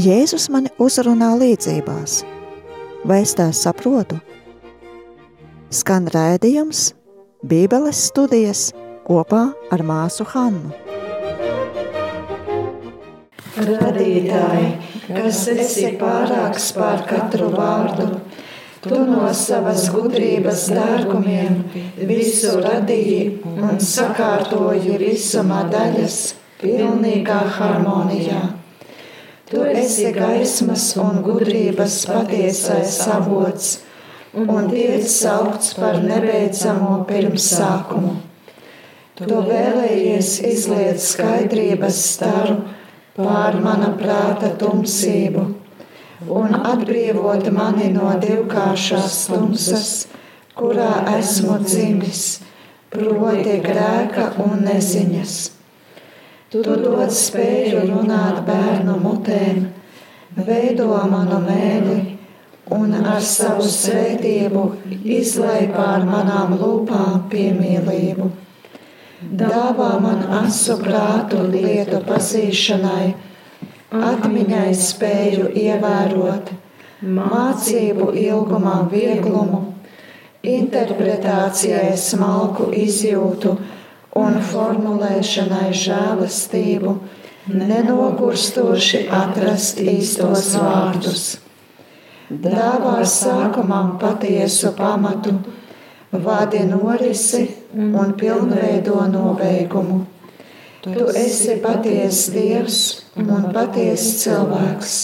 Jēzus mani uzrunā līdzībās. Vai es tās saprotu? Skan rādījums, Bībeles studijas kopā ar māsu Hannu. Radītāji, kas esi pārāks pār katru vārdu, tu no savas gudrības dārgumiem visu radīji un sakārtoji visumā daļas pilnīgā harmonijā. Tu esi gaismas un gudrības patiesais avots un tiek saukts par nebeidzamo pirmsākumu. Tu vēlējies izliet skaidrības staru pār mana prāta tumsību un atbrīvot mani no divkāršās tumsas, kurā esmu dzimis, proti grēka un neziņas. Tu dod spēju runāt bērnu mutēm, veido manu mēli un ar savu svētību izlai pār manām lūpām piemīlību. Dāvā man asu prātu lietu pazīšanai, atmiņai spēju ievērot, mācību ilgumā vieglumu, interpretācijai smalku izjūtu un formulēšanai žēlastību, nenogurstoši atrast īstos vārdus. Dāvā sākumam patiesu pamatu, vadi norisi un pilnveido nobeigumu. Tu esi patiesa Dievs un patiesa cilvēks,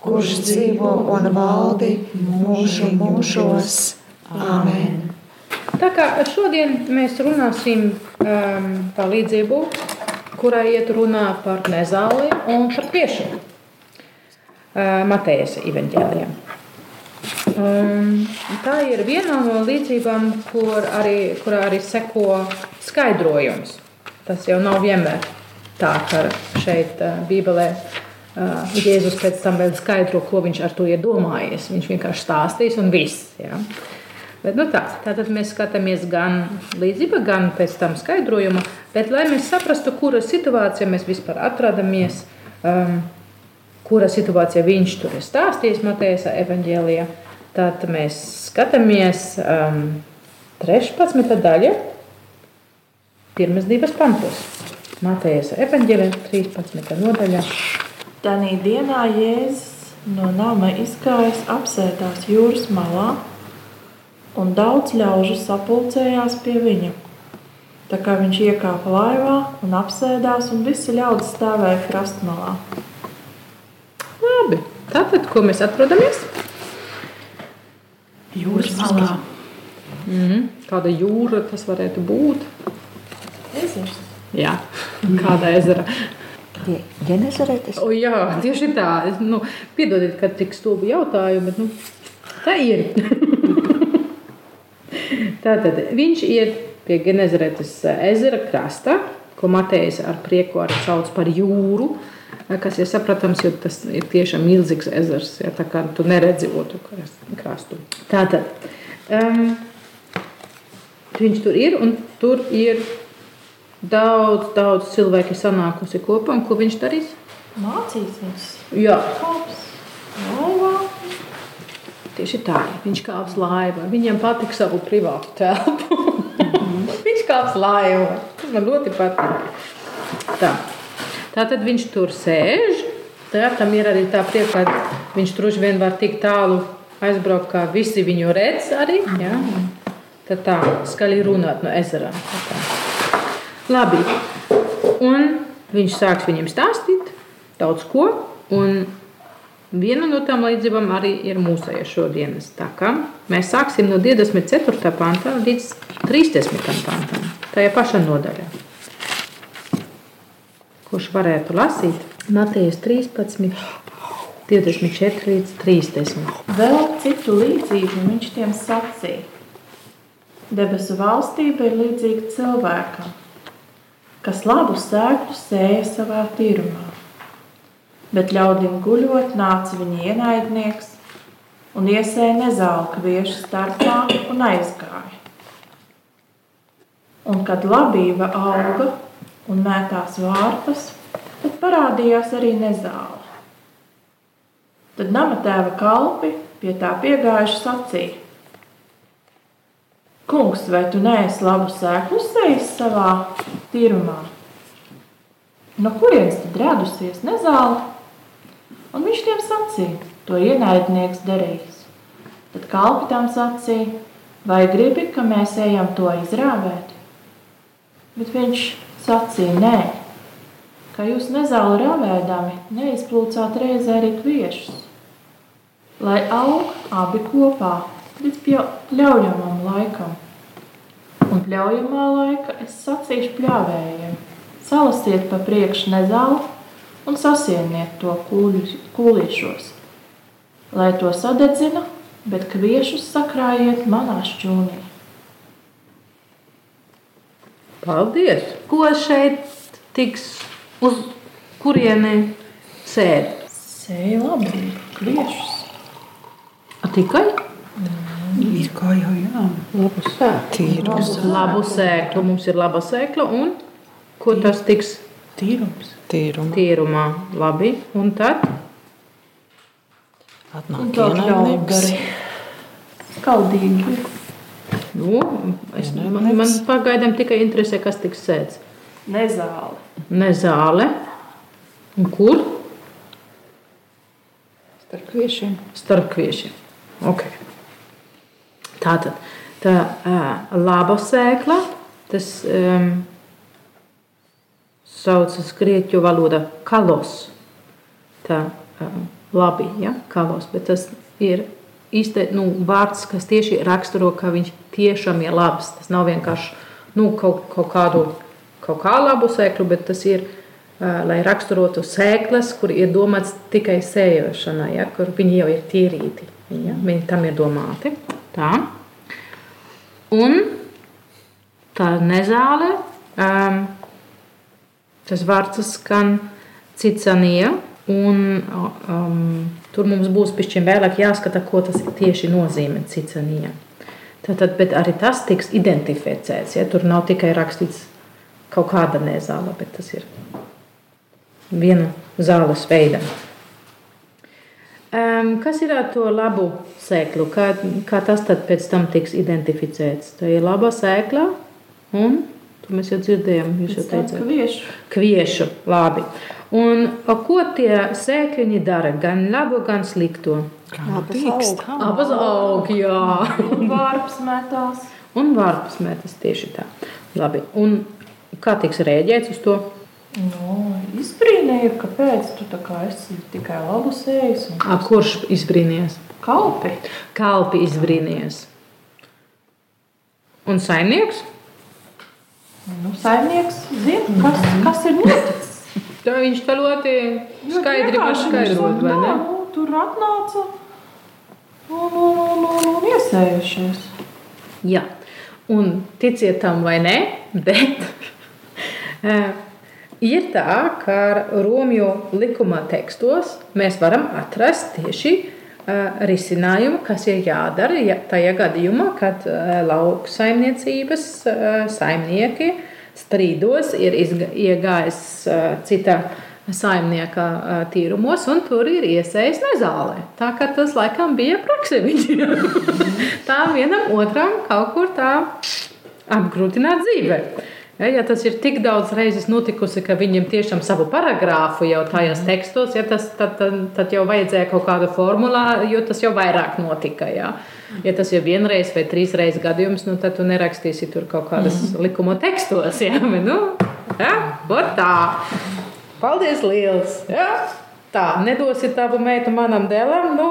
kurš dzīvo un valdi mūžu mūžos. Āmen! Tā kā šodien mēs runāsim um, par līdzību, kurā iet runā par nezāli un par piešanu. Uh, Matejas evaņģēlijā. Um, tā ir viena no līdzībām, kur arī, kurā arī seko skaidrojums. Tas jau nav vienmēr tā, ka šeit uh, Bībelē uh, Jēzus pēc tam vēl skaidro, ko viņš ar to ir domājis. Viņš vienkārši stāstīs un viss. Ja? Bet, nu tā, tātad mēs skatāmies gan līdzība, gan pēc tam skaidrojuma, bet lai mēs saprastu, kura situācija mēs vispār atrodamies, um, kura situācija viņš tur ir stāstījis Mateja evaņģēlijā, Tad mēs skatāmies um, 13. daļa, pirmas divas pantos. Matejas evaņģēlē 13. nodaļa. Tanī dienā Jēzus no nama izgājis apsēdās jūras malā, un daudz ļaužu sapulcējās pie viņa. Tā kā viņš iekāpa laivā un apsēdās, un visi ļaudis stāvēja krastmalā. Labi, tātad, ko mēs atrodamies? Jūras malā. Mm -hmm. Kāda jūra tas varētu būt? Ezers. Jā, kāda ezera. Genezaretes? O, jā, tieši tā. Nu, piedodiet, ka tik stulbi jautājumu, bet nu, tā ir. Tātad viņš iet pie Genezaretes ezera krasta, ko Matejs ar prieku arī sauc par jūru kas ir saprotams, jo tas ir tiešām milzīgs ezers. Ja, tā kā tu neredzi otru krastu. Tātad um, viņš tur ir un tur ir daudz, daudz cilvēki sanākusi kopā. Ko viņš darīs? Mācīsies. Jā. Kāps laivā. Tieši tā, viņš kāps laivā. Viņam patīk savu privātu telpu. viņš kāps laivā. Man ļoti patīk. Tā. Tātad viņš tur sēž. Tā, tam ir arī tā prieka, ka viņš droši vien var tik tālu aizbraukt, kā visi viņu redz arī. Ja? Tad tā skaļi runāt no ezera. Labi. Un viņš sāks viņiem stāstīt daudz ko. Un viena no tām līdzībām arī ir mūsēja šodienas. Tā kā mēs sāksim no 24. pantā līdz 30. pantam. Tajā pašā nodaļā kurš varētu lasīt Matejas 13, 24 līdz 30. Vēl citu līdzību viņš tiem sacīja. Debesu valstība ir līdzīga cilvēkam, kas labu sēklu sēja savā tirumā. Bet ļaudīm guļot, nāca viņa ienaidnieks un iesēja nezāle kviešu starpā un aizgāja. Un kad labība auga, un mētās vārpas, tad parādījās arī nezāle. Tad nama tēva kalpi pie tā piegājuši sacīja: Kungs, vai tu neesi labu sēklu sējis savā tīrumā? No kurienes tad radusies nezāle? Un viņš tiem sacīja: To ienaidnieks darījis. Tad kalpi tam sacīja: Vai gribi, ka mēs ejam to izrāvēt? Bet viņš sacīja: Nē, ka jūs nezāli ravēdami neizplūcāt reizē arī kviešus, lai aug abi kopā līdz pļaujamam laikam. Un pļaujamā laika es sacīšu pļāvējiem, salasiet pa priekšu nezāli un sasieniet to kūlīšos, lai to sadedzina, bet kviešus sakrājiet manā šķūnī. Paldies! Ko šeit tiks uz kurieni sēž? Sēja labi, kviešus. A, tikai? Ir kā jau jā. Labu sēklu. Labu sēklu. Mums ir laba sēkla un ko tas tiks Tīrums. Tīrums. tīrumā? Labi. Un tad? Atnāk tā ienaidnieks. Skaldīgi. Nu, es, man, man pagaidām tikai interesē, kas tiks sēdz. Nezāli. Ne zāle. Un kur? Starp kviešiem. Starp kviešiem. Okay. Tātad tā uh, laba sēkla, tas um, saucas grieķu valodā kalos. Tā labi, ja, kalos, bet tas ir īsti nu, vārds, kas tieši raksturo, ka viņš tiešām ir labs. Tas nav vienkārši nu, kaut, kaut kādu kaut kā labu sēklu, bet tas ir, lai raksturotu sēklas, kur ir domāts tikai sējošanai, ja, kur viņi jau ir tīrīti. Ja, viņi tam ir domāti. Tā. Un tā nezāle, um, tas vārds skan cicanija, un um, tur mums būs pišķiņ vēlāk jāskata, ko tas tieši nozīmē cicanija. Tātad, bet arī tas tiks identificēts, ja tur nav tikai rakstīts kaut kāda nezāle, bet tas ir viena zāles veida. Um, kas ir ar to labu sēklu? Kā, kā tas tad pēc tam tiks identificēts? Tā ir laba sēkla, un to mēs jau dzirdējām, jūs jau teicāt. Kviešu. Kviešu, labi. Un ko tie sēkliņi dara? Gan labu, gan slikto. Tīkst. Abas aug, jā. Un vārps metās. Un vārpas metas tieši tā. Labi. Un kā tiks rēģēts uz to? Nu, izbrīnīju, kāpēc tu tā kā esi tikai labu sējis A, kurš izbrīnījies? kalpi. Kalpi izbrīnījies. Un saimnieks? Nu, saimnieks zina, kas, kas ir noticis. Tā viņš tā ļoti skaidri var Vienkārši skaidrot, viņš vai ne? saka, "Nā, nu, Tur atnāca un, un, un, un, un iesējušies. Jā, un ticiet tam vai nē, bet eh, ir tā, ka Romju likuma tekstos mēs varam atrast tieši risinājumu, kas ir jādara ja, tajā gadījumā, kad eh, lauksaimniecības eh, saimnieki strīdos ir iegājis eh, cita saimnieka eh, tīrumos, un tur ir iesaistīts nezālē. Tā kā tas laikam bija praksa viņiem. tā vienam otram kaut kur tā apgrūtināt dzīve. Ja, ja tas ir tik daudz reizes notikusi, ka viņiem tiešām savu paragrāfu jau tajos tekstos, ja tas, tad, tad, tad jau vajadzēja kaut kādu formulā, jo tas jau vairāk notika. Ja, ja tas ir vienreiz vai trīs reizes gadījums, nu, tad tu nerakstīsi tur kaut kādas likuma tekstos. Ja, bet, nu, ja, tā. Paldies liels! Ja? Tā, nedosi tavu meitu manam dēlam, nu,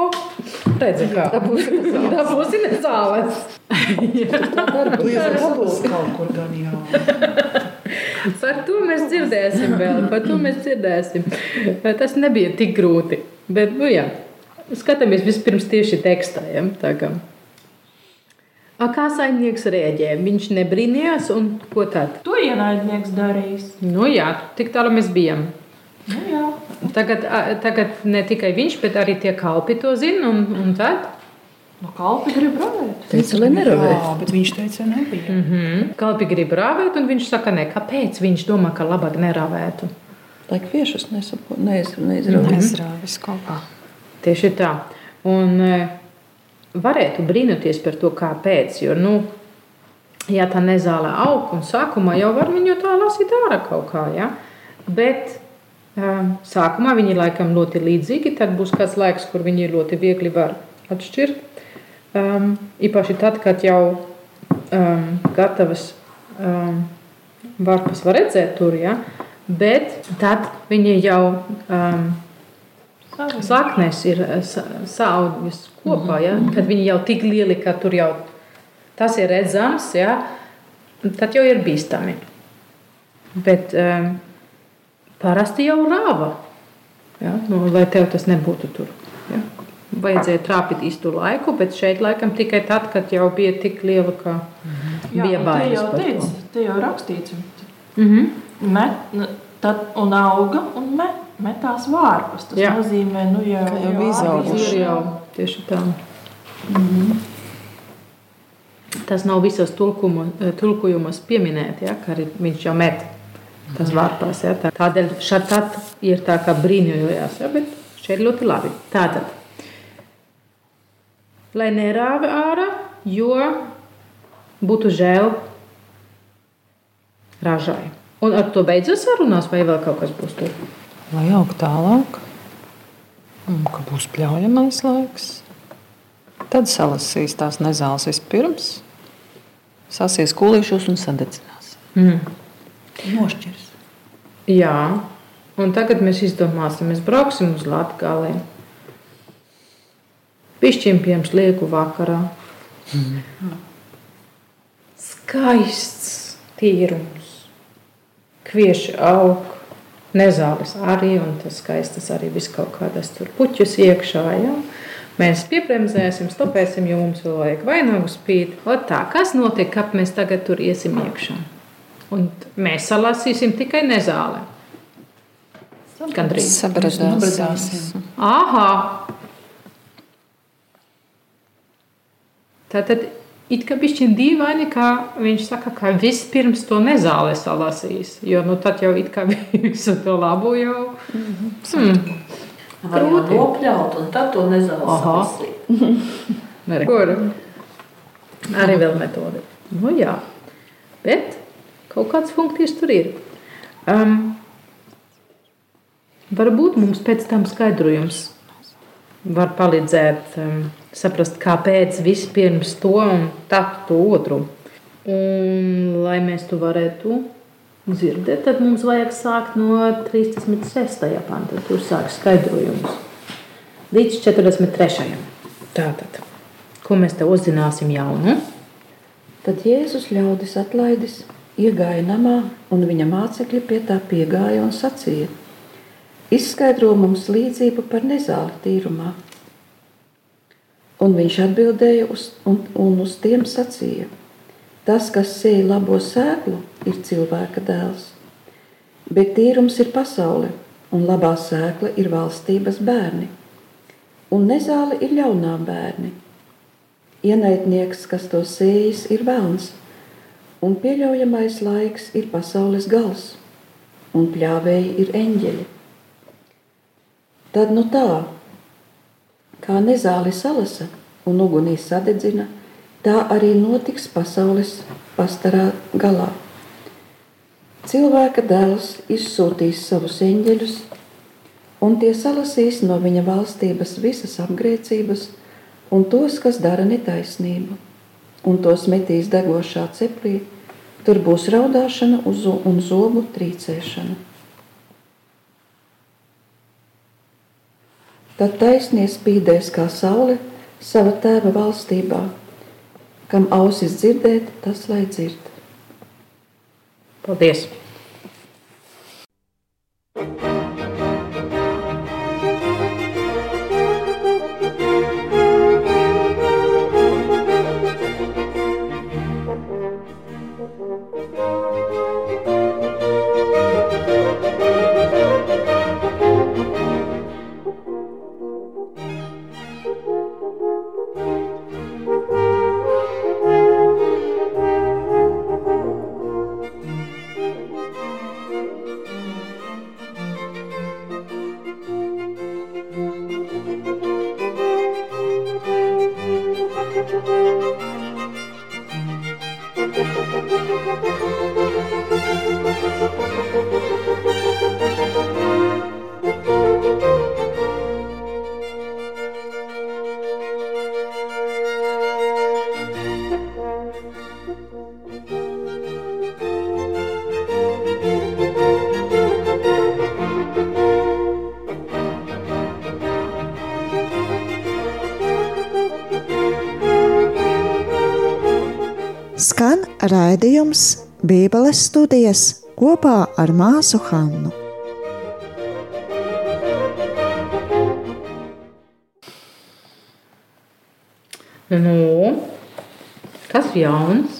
redzi, kā. Dabūsi nezāles. Par to mēs dzirdēsim vēl, par to mēs dzirdēsim. Tas nebija tik grūti. Bet, nu jā, skatāmies vispirms tieši tekstā. Ja? Kā. A, kā saimnieks rēģēja? Viņš nebrīnījās, un ko tad? To ienaidnieks darīs. Nu jā, tik tālu mēs bijām. Nu, jā. Tagad, tagad ne tikai viņš, bet arī tie kalpi to zina, un, un tad? Nu, kalpi grib ravēt. Teica, lai neravē. Jā, bet viņš teica, nebija. Mm -hmm. Kalpi grib rāvēt, un viņš saka, ne, kāpēc viņš domā, ka labāk nerāvētu? Lai kviešus nesapo- neiz- neizrauj. Nezrāvis kaut kā. Tieši tā. Un eh, varētu brīnoties par to, kāpēc. Jo, nu, ja tā nezāle aug un sākumā jau var viņu tā lasīt ārā kaut kā, ja? bet um, sākumā viņi laikam ļoti līdzīgi, tad būs kāds laiks, kur viņi ļoti viegli var atšķirt. Um, īpaši tad, kad jau um, gatavas um, varpas var redzēt tur, ja? bet tad viņi jau um, saknes ir saaugas kopā, ja? kad viņi jau tik lieli, ka tur jau tas ir redzams, ja? tad jau ir bīstami. Bet um, parasti jau rāva, ja? nu, lai tev tas nebūtu tur. Ja? Vajadzēja trāpīt īstu laiku, bet šeit laikam tikai tad, kad jau bija tik liela, ka bija Jā, bailes jau par to. teica, te jau rakstīts. Mhm. Met, tad, un auga un met, metās vārpus. Tas Jā. Jā. nozīmē, nu jau, Ka jau izauguši. Ir jau tieši tā. Tas nav visos tulkumu- tulkojumos pieminēts, ja, ka viņš jau met tas vārpās. Ja, tā. Tādēļ tad ir tā kā brīnījās, ja, bet šeit ļoti labi. Tātad, lai nerāva ārā, jo būtu žēl ražai. Un ar to beidzas sarunās, vai vēl kaut kas būs tur? Lai aug tālāk, un ka būs pļaujamais laiks. Tad salasīs tās nezāles vispirms, sasies kūlīšos un sadedzinās. Mm. Nošķirs. Jā, un tagad mēs izdomāsim, mēs brauksim uz Latviju. Pišķiņķiem pieņems lieku vakarā. Skaists tīrums, kvieši aug, nezāles arī, un tas skaistas arī viss kaut kādas tur puķus iekšā. Ja? Mēs piebremzēsim, stopēsim, jo mums vēl vajag vainagu spīd. Ot tā, kas notiek, kad mēs tagad tur iesim iekšā? Un mēs salasīsim tikai nezāli. Gandrīz. Sabradāsim. Aha! Tātad it kā bišķi dīvaini, ka viņš saka, ka vispirms to nezālē salasīs. Jo nu, tad jau it kā visu to labu jau. Hmm. Var jau nopļaut, un tad to nezāles Aha. salasīt. Kur? Arī vēl metode. Nu, jā. Bet kaut kāds funkcijas tur ir. Um, varbūt mums pēc tam skaidrojums var palīdzēt um, saprast, kāpēc vispirms to un tad to otru. Un, lai mēs to varētu dzirdēt, tad mums vajag sākt no 36. panta. Tur sākas skaidrojums līdz 43. Tātad, ko mēs te uzzināsim jaunu? Tad Jēzus ļaudis atlaidis, iegāja namā, un viņa mācekļi pie tā piegāja un sacīja: Izskaidro mums līdzību par nezāli tīrumā. Un viņš atbildēja uz, un, un uz tiem sacīja: Tas, kas sēž labo sēklu, ir cilvēka dēls. Bet tīrums ir pasaule, un labā sēkla ir valstības bērni. Un nezāle ir ļaunā bērni. Ienaidnieks, kas to sējas, ir vēlns, un pieļaujamais laiks ir pasaules gals, un pļāvēji ir eņģeļi. Tad nu tā, kā nezāli salasa un ugunī sadedzina, tā arī notiks pasaules pastarā galā. Cilvēka dēls izsūtīs savus eņģeļus, un tie salasīs no viņa valstības visas apgrēcības un tos, kas dara netaisnību, un tos metīs degošā ceplī, tur būs raudāšana un zobu trīcēšana. Tad taisnie spīdēs kā saule sava tēva valstībā, kam ausis dzirdēt, tas lai dzird. Paldies! Skan raidījums Bībeles studijas kopā ar māsu Hannu. Nu, kas jauns?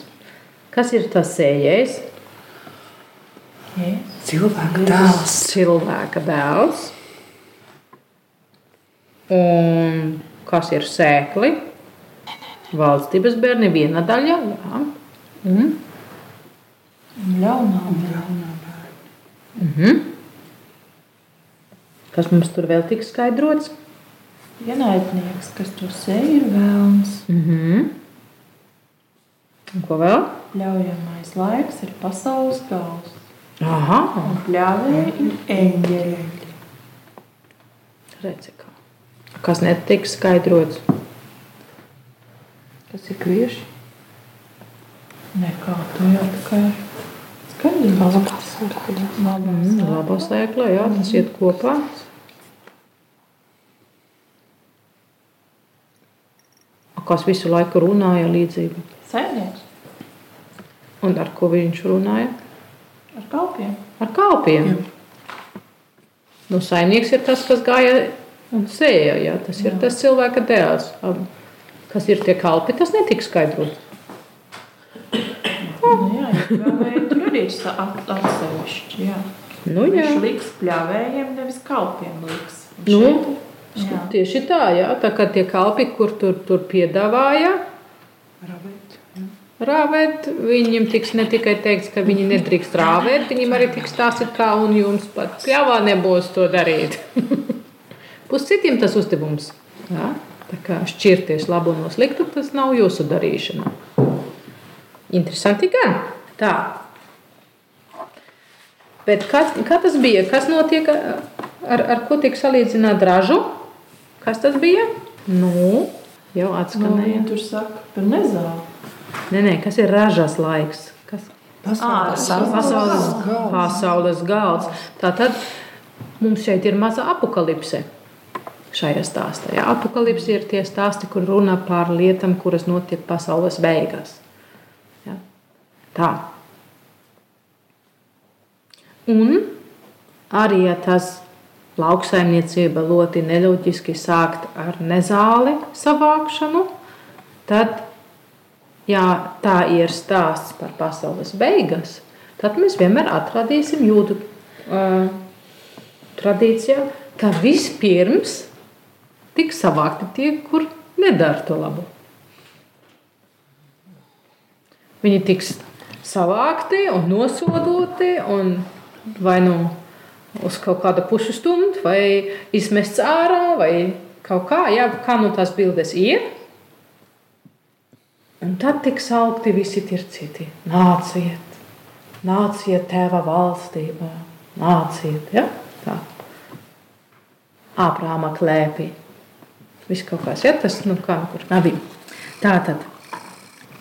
Kas ir tas sējējs? Cilvēka dēls. Cilvēka dēls. Un kas ir sēkli? Valstības bērni viena daļa. Jā. Mm. Ļaunā bērna. Mhm. Kas mums tur vēl tika skaidrots? Ienaidnieks, kas to sēž, ir vēlams. Mhm. Un ko vēl? Ļaujamais laiks ir pasaules gals. Aha, Un pļāvēji ir eņģeļi. redzi kā. Kas netika skaidrots? Tas ir kvieši. Nekā to jau tikai skaidrs. Mm, Labā sēklā, jā, tas iet kopā. Kas visu laiku runāja līdzību? Saimnieks Un ar ko viņš runāja? ar kalpiem. Ar kalpiem. Nu, saimnieks ir tas, kas gāja un sēja. Jā. Tas ir tas cilvēka dēls. Ab- Kas ir tie kalpi, tas netika skaidrots. Nu, jā, pļāvēji tur arī ir atsevišķi. Jā. Nu, jā. Viņš liks pļāvējiem, nevis kalpiem liks. Nu, jā. Tieši tā, jā. tā kā tie kalpi, kur tur, tur piedāvāja rāvēt, viņiem tiks ne tikai teikts, ka viņi nedrīkst rāvēt, viņiem arī tiks stāstīt, kā un jums pat pļāvā nebūs to darīt. Būs citiem tas uzdevums. Jā? Tā kā šķirties labu no sliktu, tas nav jūsu darīšana. Interesanti gan. Tā. Bet kā, kā tas bija? Kas notiek ar, ar ko tiek salīdzināt ražu? Kas tas bija? Nu, jau Nu, atskanēja. viņi tur saka par nezāli. Nē, nē, kas ir ražas laiks? Kas? Pasaules Pasaules, pasaules galds. Tātad mums šeit ir maza apakalipse. Šajā stāstā. Jā, apakalipse ir tie stāsti, kur runa par lietām, kuras notiek pasaules beigās. Jā. Tā. Un arī ja tas lauksaimniecība ļoti neloģiski sākt ar nezāli savākšanu, tad, ja tā ir stāsts par pasaules beigas, tad mēs vienmēr atradīsim jūdu uh, tradīcijā, ka vispirms tiks savākti tie, kur nedara to labu. Viņi tiks savākti un nosodoti, un vai nu uz kaut kādu pušu stundu, vai izmests ārā, vai kaut kā, jā, kā nu tās bildes ir. Un tad tiks augti visi tie citi. Nāciet, nāciet tēva valstībā, nāciet, ja? tā. Ābrāma klēpī. Viss kaut kāds, ja tas, nu kā, kur nav. Tā tad.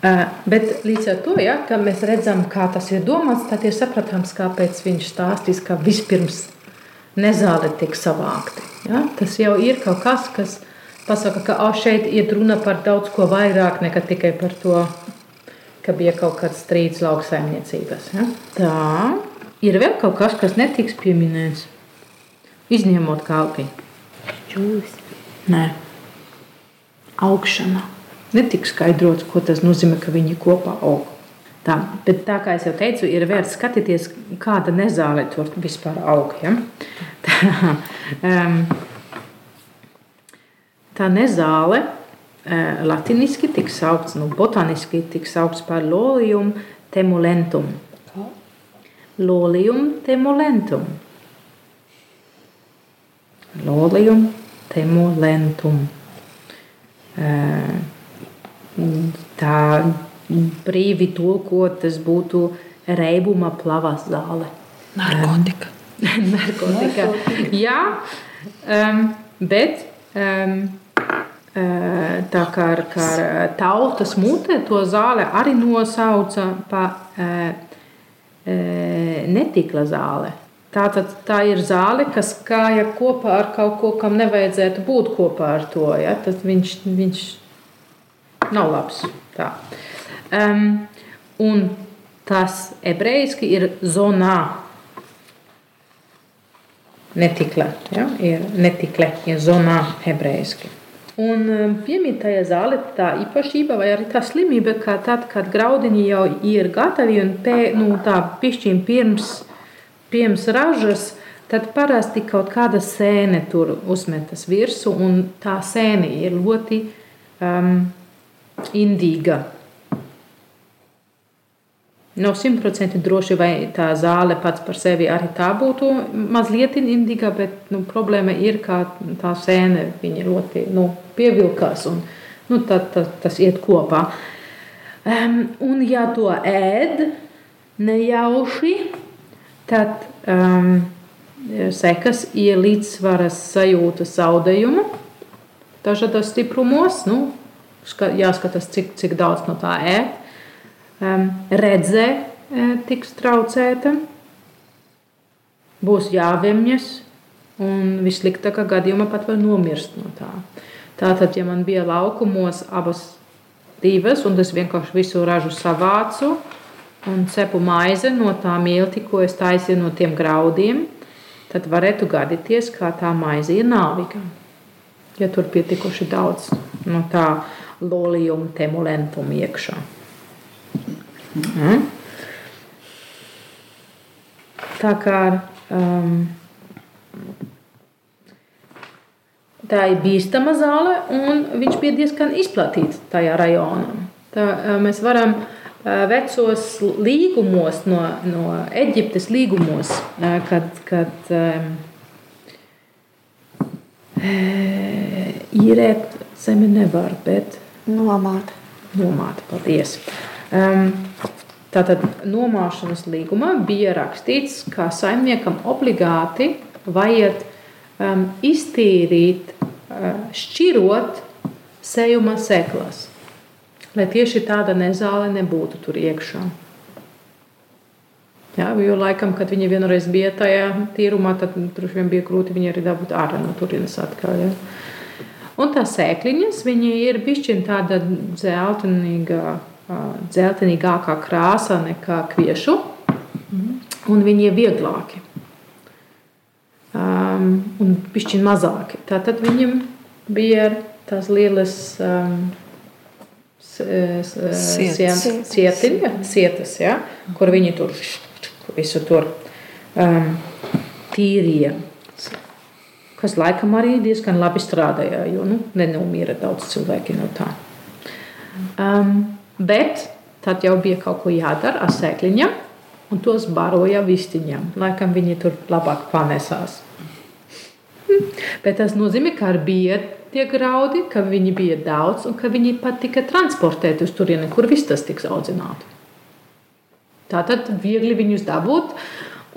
Uh, bet līdz ar to, ja, ka mēs redzam, kā tas ir domāts, tad ir sapratāms, kāpēc viņš stāstīs, ka vispirms nezāle tiek savākti. Ja? Tas jau ir kaut kas, kas pasaka, ka oh, šeit ir runa par daudz ko vairāk nekā tikai par to, ka bija kaut kāds strīds lauksaimniecības. Ja? Tā ir vēl kaut kas, kas netiks pieminēts, izņemot kalpi. Jūs. Nē, augšana. Netiks skaidrots, ko tas nozīmē, ka viņi kopā aug. Tā, bet tā kā jau teicu, ir vērts skatīties, kāda nezāle tur vispār aug. Ja? Tā, um, tā nezāle uh, latīniski tiek saukts, nu, botāniski tiek saukts par lolium temulentum. Lolium temulentum. Lolium temulentum. Tā brīvi tulkot, tas būtu reibuma plavas zāle. Narkotika. Narkotika. Jā, um, bet um, tā kā ar, kā ar tautas mutē to zāle arī nosauca par uh, uh, netikla zāle. Tātad tā ir zāle, kas kāja kopā ar kaut ko, kam nevajadzētu būt kopā ar to. Ja? Tad viņš, viņš nav labs. Tā. Um, un tas ebrejiski ir zonā. Netikle, ja? ir netikle, ir zonā ebrejiski. Un piemītajā zāle tā īpašība vai arī tā slimība, ka tad, kad graudiņi jau ir gatavi un pē, nu, tā pišķīm pirms, pirms ražas, tad parasti kaut kāda sēne tur uzmetas virsū un tā sēne ir ļoti um, indīga. Nav simtprocentīgi droši, vai tā zāle pats par sevi arī tā būtu mazliet indīga, bet nu, problēma ir, ka tā sēne viņa ļoti nu, pievilkās un nu, tad, tad, tas iet kopā. Um, un ja to ēd nejauši, tad um, sekas ir līdzsvaras sajūta zaudējumu dažādos stiprumos. Nu, jāskatās, cik, cik daudz no tā ēd redzē tiks traucēta, būs jāvemjas, un vissliktākā gadījumā pat var nomirst no tā. Tātad, ja man bija laukumos abas divas, un es vienkārši visu ražu savācu un cepu maizi no tā milti, ko es taisīju no tiem graudiem, tad varētu gadīties, kā tā maize ir nāviga. Ja tur pietikuši daudz no tā lolījuma, temulentuma iekšā. Mm. Tā kā um, tā ir bīstama zāle, un viņš bija diezgan izplatīts tajā rajonā. Tā, uh, mēs varam uh, vecos līgumos, no, no Eģiptes līgumos, uh, kad, kad um, īrēt zemi nevar, bet nomāt. Nomāt, paldies. Um, Tātad nomāšanas līgumā bija rakstīts, ka saimniekam obligāti vajag um, iztīrīt, uh, šķirot sejuma seklas, lai tieši tāda nezāle nebūtu tur iekšā. Jā, jo laikam, kad viņi vienreiz bija tajā tīrumā, tad droši vien bija grūti viņu arī dabūt ārā no turienes atkal. Ja. Un tās sēkliņas, viņi ir bišķiņ tāda dzeltenīga dzeltenīgākā krāsā nekā kviešu, un viņi ir vieglāki um, un pišķiņi mazāki. Tātad viņam bija tās lielas um, cietiņa, cietas, ja, kur viņi tur visu tur um, tīrīja. Kas laikam arī diezgan labi strādāja, jo nu, nenomira daudz cilvēki no tā. Um, Bet tad jau bija kaut ko jādara ar sēkliņām, un tos baroja vistiņām. Laikam viņi tur labāk panesās. Hm. Bet tas nozīmē, ka bija tie graudi, ka viņi bija daudz un ka viņi pat tika transportēti uz turieni, kur viss tas tiks audzināts. Tā tad viegli viņus dabūt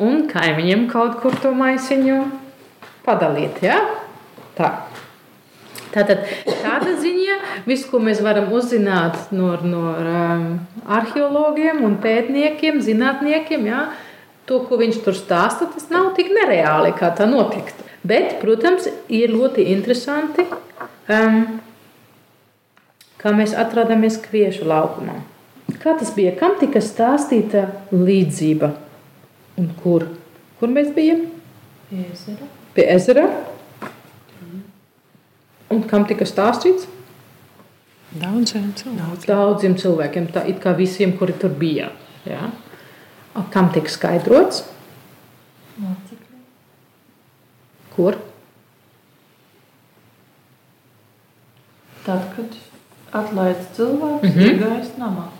un kaimiņiem kaut kur to maisiņu padalīt. Ja? Tā. Tātad tāda ziņa, viss, ko mēs varam uzzināt no, no um, arheologiem un pētniekiem, zinātniekiem, ja, to, ko viņš tur stāsta, tas nav tik nereāli, kā tā notikt. Bet, protams, ir ļoti interesanti, um, kā mēs atrodamies Kviešu laukumā. Kā tas bija? Kam tika stāstīta līdzība? Un kur? Kur mēs bijām? Pie ezera. Pie ezera. Un kam tika stāstīts? Daudziem cilvēkiem. Daudziem cilvēkiem, tā it kā visiem, kuri tur bija. Ja? Kam tika skaidrots? Mācekļi. Kur? Tad, kad atlaidz cilvēku, mm -hmm. gājis namā.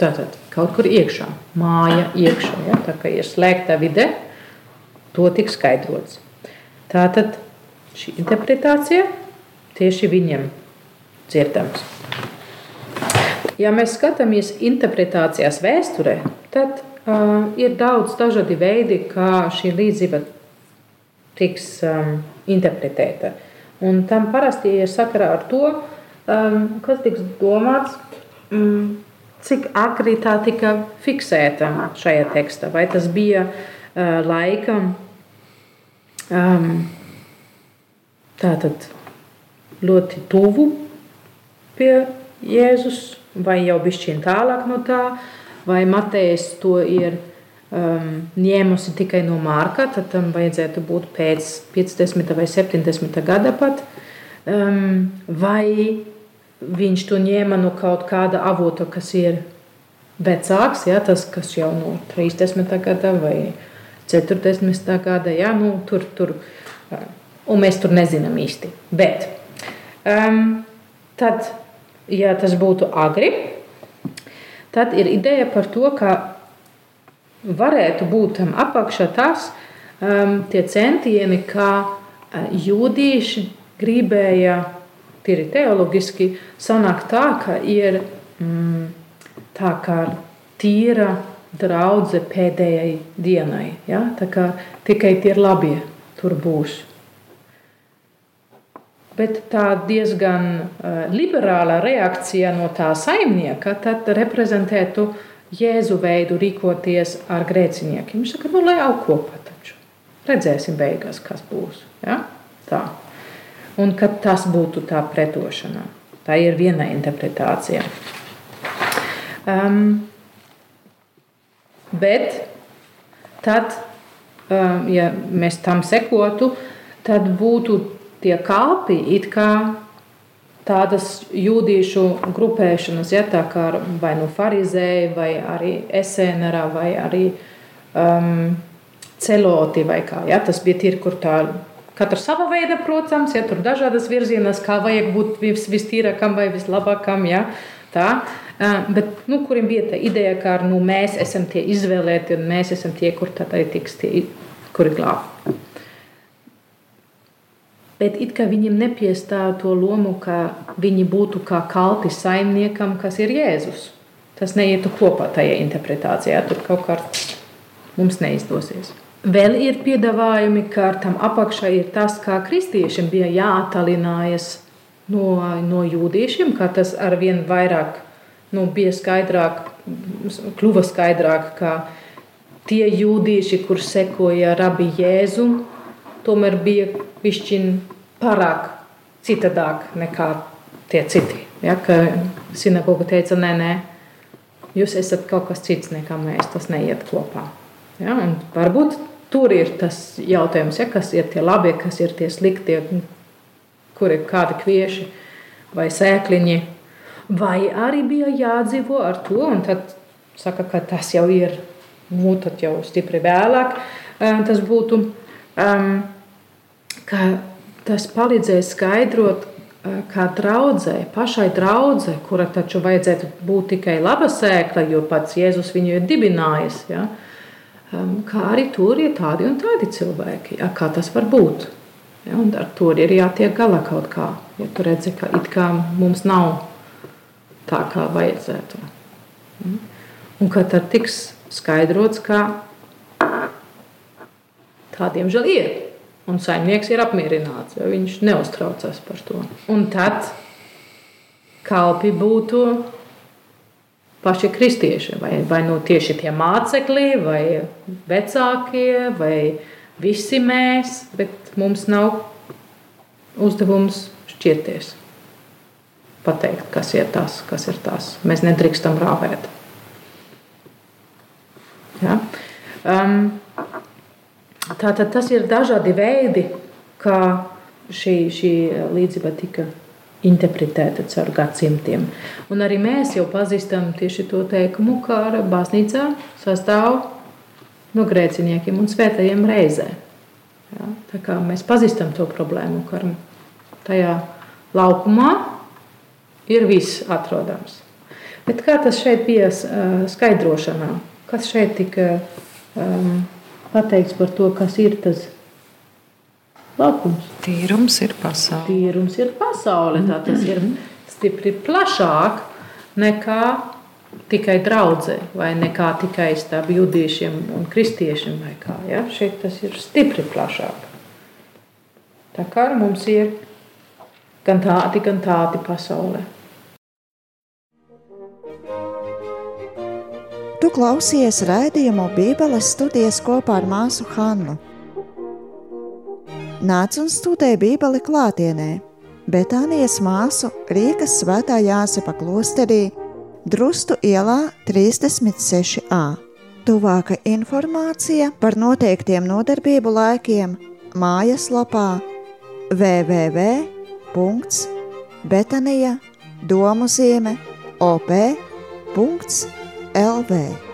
Tātad kaut kur iekšā, māja iekšā. Ja? Tā kā ir slēgta vide, to tika skaidrots. Tātad šī interpretācija tieši viņam dzirdams. Ja mēs skatāmies interpretācijās vēsturē, tad uh, ir daudz dažādi veidi, kā šī līdzība tiks um, interpretēta. Un tam parasti ir sakarā ar to, um, kas tiks domāts, um, cik agri tā tika fiksēta šajā tekstā. Vai tas bija uh, laika um, tātad ļoti tuvu pie Jēzus, vai jau bišķiņ tālāk no tā, vai Matejs to ir um, ņēmusi tikai no Mārka, tad tam vajadzētu būt pēc 50. vai 70. gada pat. Um, vai viņš to ņēma no kaut kāda avota, kas ir vecāks, ja, tas, kas jau no 30. gada vai 40. gada, ja, nu, tur, tur, un mēs tur nezinām īsti. Bet um, tad, ja tas būtu agri, tad ir ideja par to, ka varētu būt tam apakšā tas um, centieni, kā uh, jūdīši gribēja tīri teoloģiski sanākt tā, ka ir mm, tā kā tīra draudzene pēdējai dienai. Ja? Tā kā tikai tie labie tur būs. Bet tā diezgan uh, liberāla reakcija no tā saimnieka reprezentētu uh, Jēzu veidu rīkoties ar grēciniekiem. Viņš saka, nu, lai jau kopā taču. Redzēsim beigās, kas būs. Ja? Tā. Un kad tas būtu tā pretošana. Tā ir viena interpretācija. Um, bet tad, um, ja mēs tam sekotu, tad būtu tie kalpi it kā tādas jūdīšu grupēšanas, ja tā kā vai nu farizēji, vai arī esenera, vai arī um, celoti, vai kā. Ja, tas bija tīri, kur tā katra sava veida, protams, ja tur dažādas virzienas, kā vajag būt vis, vistīrākam vai vislabākam. Ja, tā. Uh, bet, nu, kuriem bija tā ideja, ka nu, mēs esam tie izvēlēti un mēs esam tie, kur tad arī tiks tie, kuri glāb bet it kā viņiem nepiestāv to lomu, ka viņi būtu kā kalpi saimniekam, kas ir Jēzus. Tas neietu kopā tajā interpretācijā, tur kaut kā mums neizdosies. Vēl ir piedāvājumi, ka tam apakšā ir tas, kā kristiešiem bija jāattālinās no, no jūdiešiem, ka tas arvien vairāk nu, bija skaidrāk, kļuva skaidrāk, ka tie jūdieši, kur sekoja rabi Jēzum, tomēr bija pišķiņ pārāk citādāk nekā tie citi. Ja, ka sinagoga teica, nē, nē, jūs esat kaut kas cits nekā mēs, tas neiet kopā. Ja, varbūt tur ir tas jautājums, ja, kas ir tie labie, kas ir tie sliktie, kur ir kādi kvieši vai sēkliņi. Vai arī bija jādzīvo ar to, un tad saka, ka tas jau ir, nu, tad jau stipri vēlāk. Tas būtu, um, ka tas palīdzēja skaidrot, kā draudzē, pašai draudzē, kura taču vajadzētu būt tikai laba sēkla, jo pats Jēzus viņu ir dibinājis. Ja? Kā arī tur ir tādi un tādi cilvēki, ja? kā tas var būt. Ja? Un ar to ir jātiek galā kaut kā. Ja tu redzi, ka it kā mums nav tā, kā vajadzētu. Un kad tad tiks skaidrots, ka tādiem žēl ir. Un saimnieks ir apmierināts, jo viņš neuztraucas par to. Un tad kalpi būtu paši kristieši, vai, vai nu tieši tie mācekļi, vai vecākie, vai visi mēs, bet mums nav uzdevums šķirties. Pateikt, kas ir tas, kas ir tas. Mēs nedrīkstam rāvēt. Ja? Um, Tātad tas ir dažādi veidi, kā šī, šī līdzība tika interpretēta caur gadsimtiem. Un arī mēs jau pazīstam tieši to teikumu, ka baznīca sastāv no grēciniekiem un svētajiem reizē. Ja, tā kā mēs pazīstam to problēmu, ka tajā laukumā ir viss atrodams. Bet kā tas šeit bija skaidrošanā? Kas šeit tika um, pateikts par to, kas ir tas laukums. Tīrums ir pasaule. Tīrums ir pasaule. Tā tas ir stipri plašāk nekā tikai draudzē, vai nekā tikai starp judiešiem un kristiešiem. Kā, ja? Šeit tas ir stipri plašāk. Tā kā mums ir gan tādi, gan tādi pasaulē. Tu klausies raidījumu Bībeles studijas kopā ar māsu Hannu. Nāc un studē Bībeli klātienē, bet Anijas māsu Rīgas svētā Jāsepa klosterī Drustu ielā 36a. Tuvāka informācija par noteiktiem nodarbību laikiem mājaslapā www.betanija.domuzieme.op.com Elve.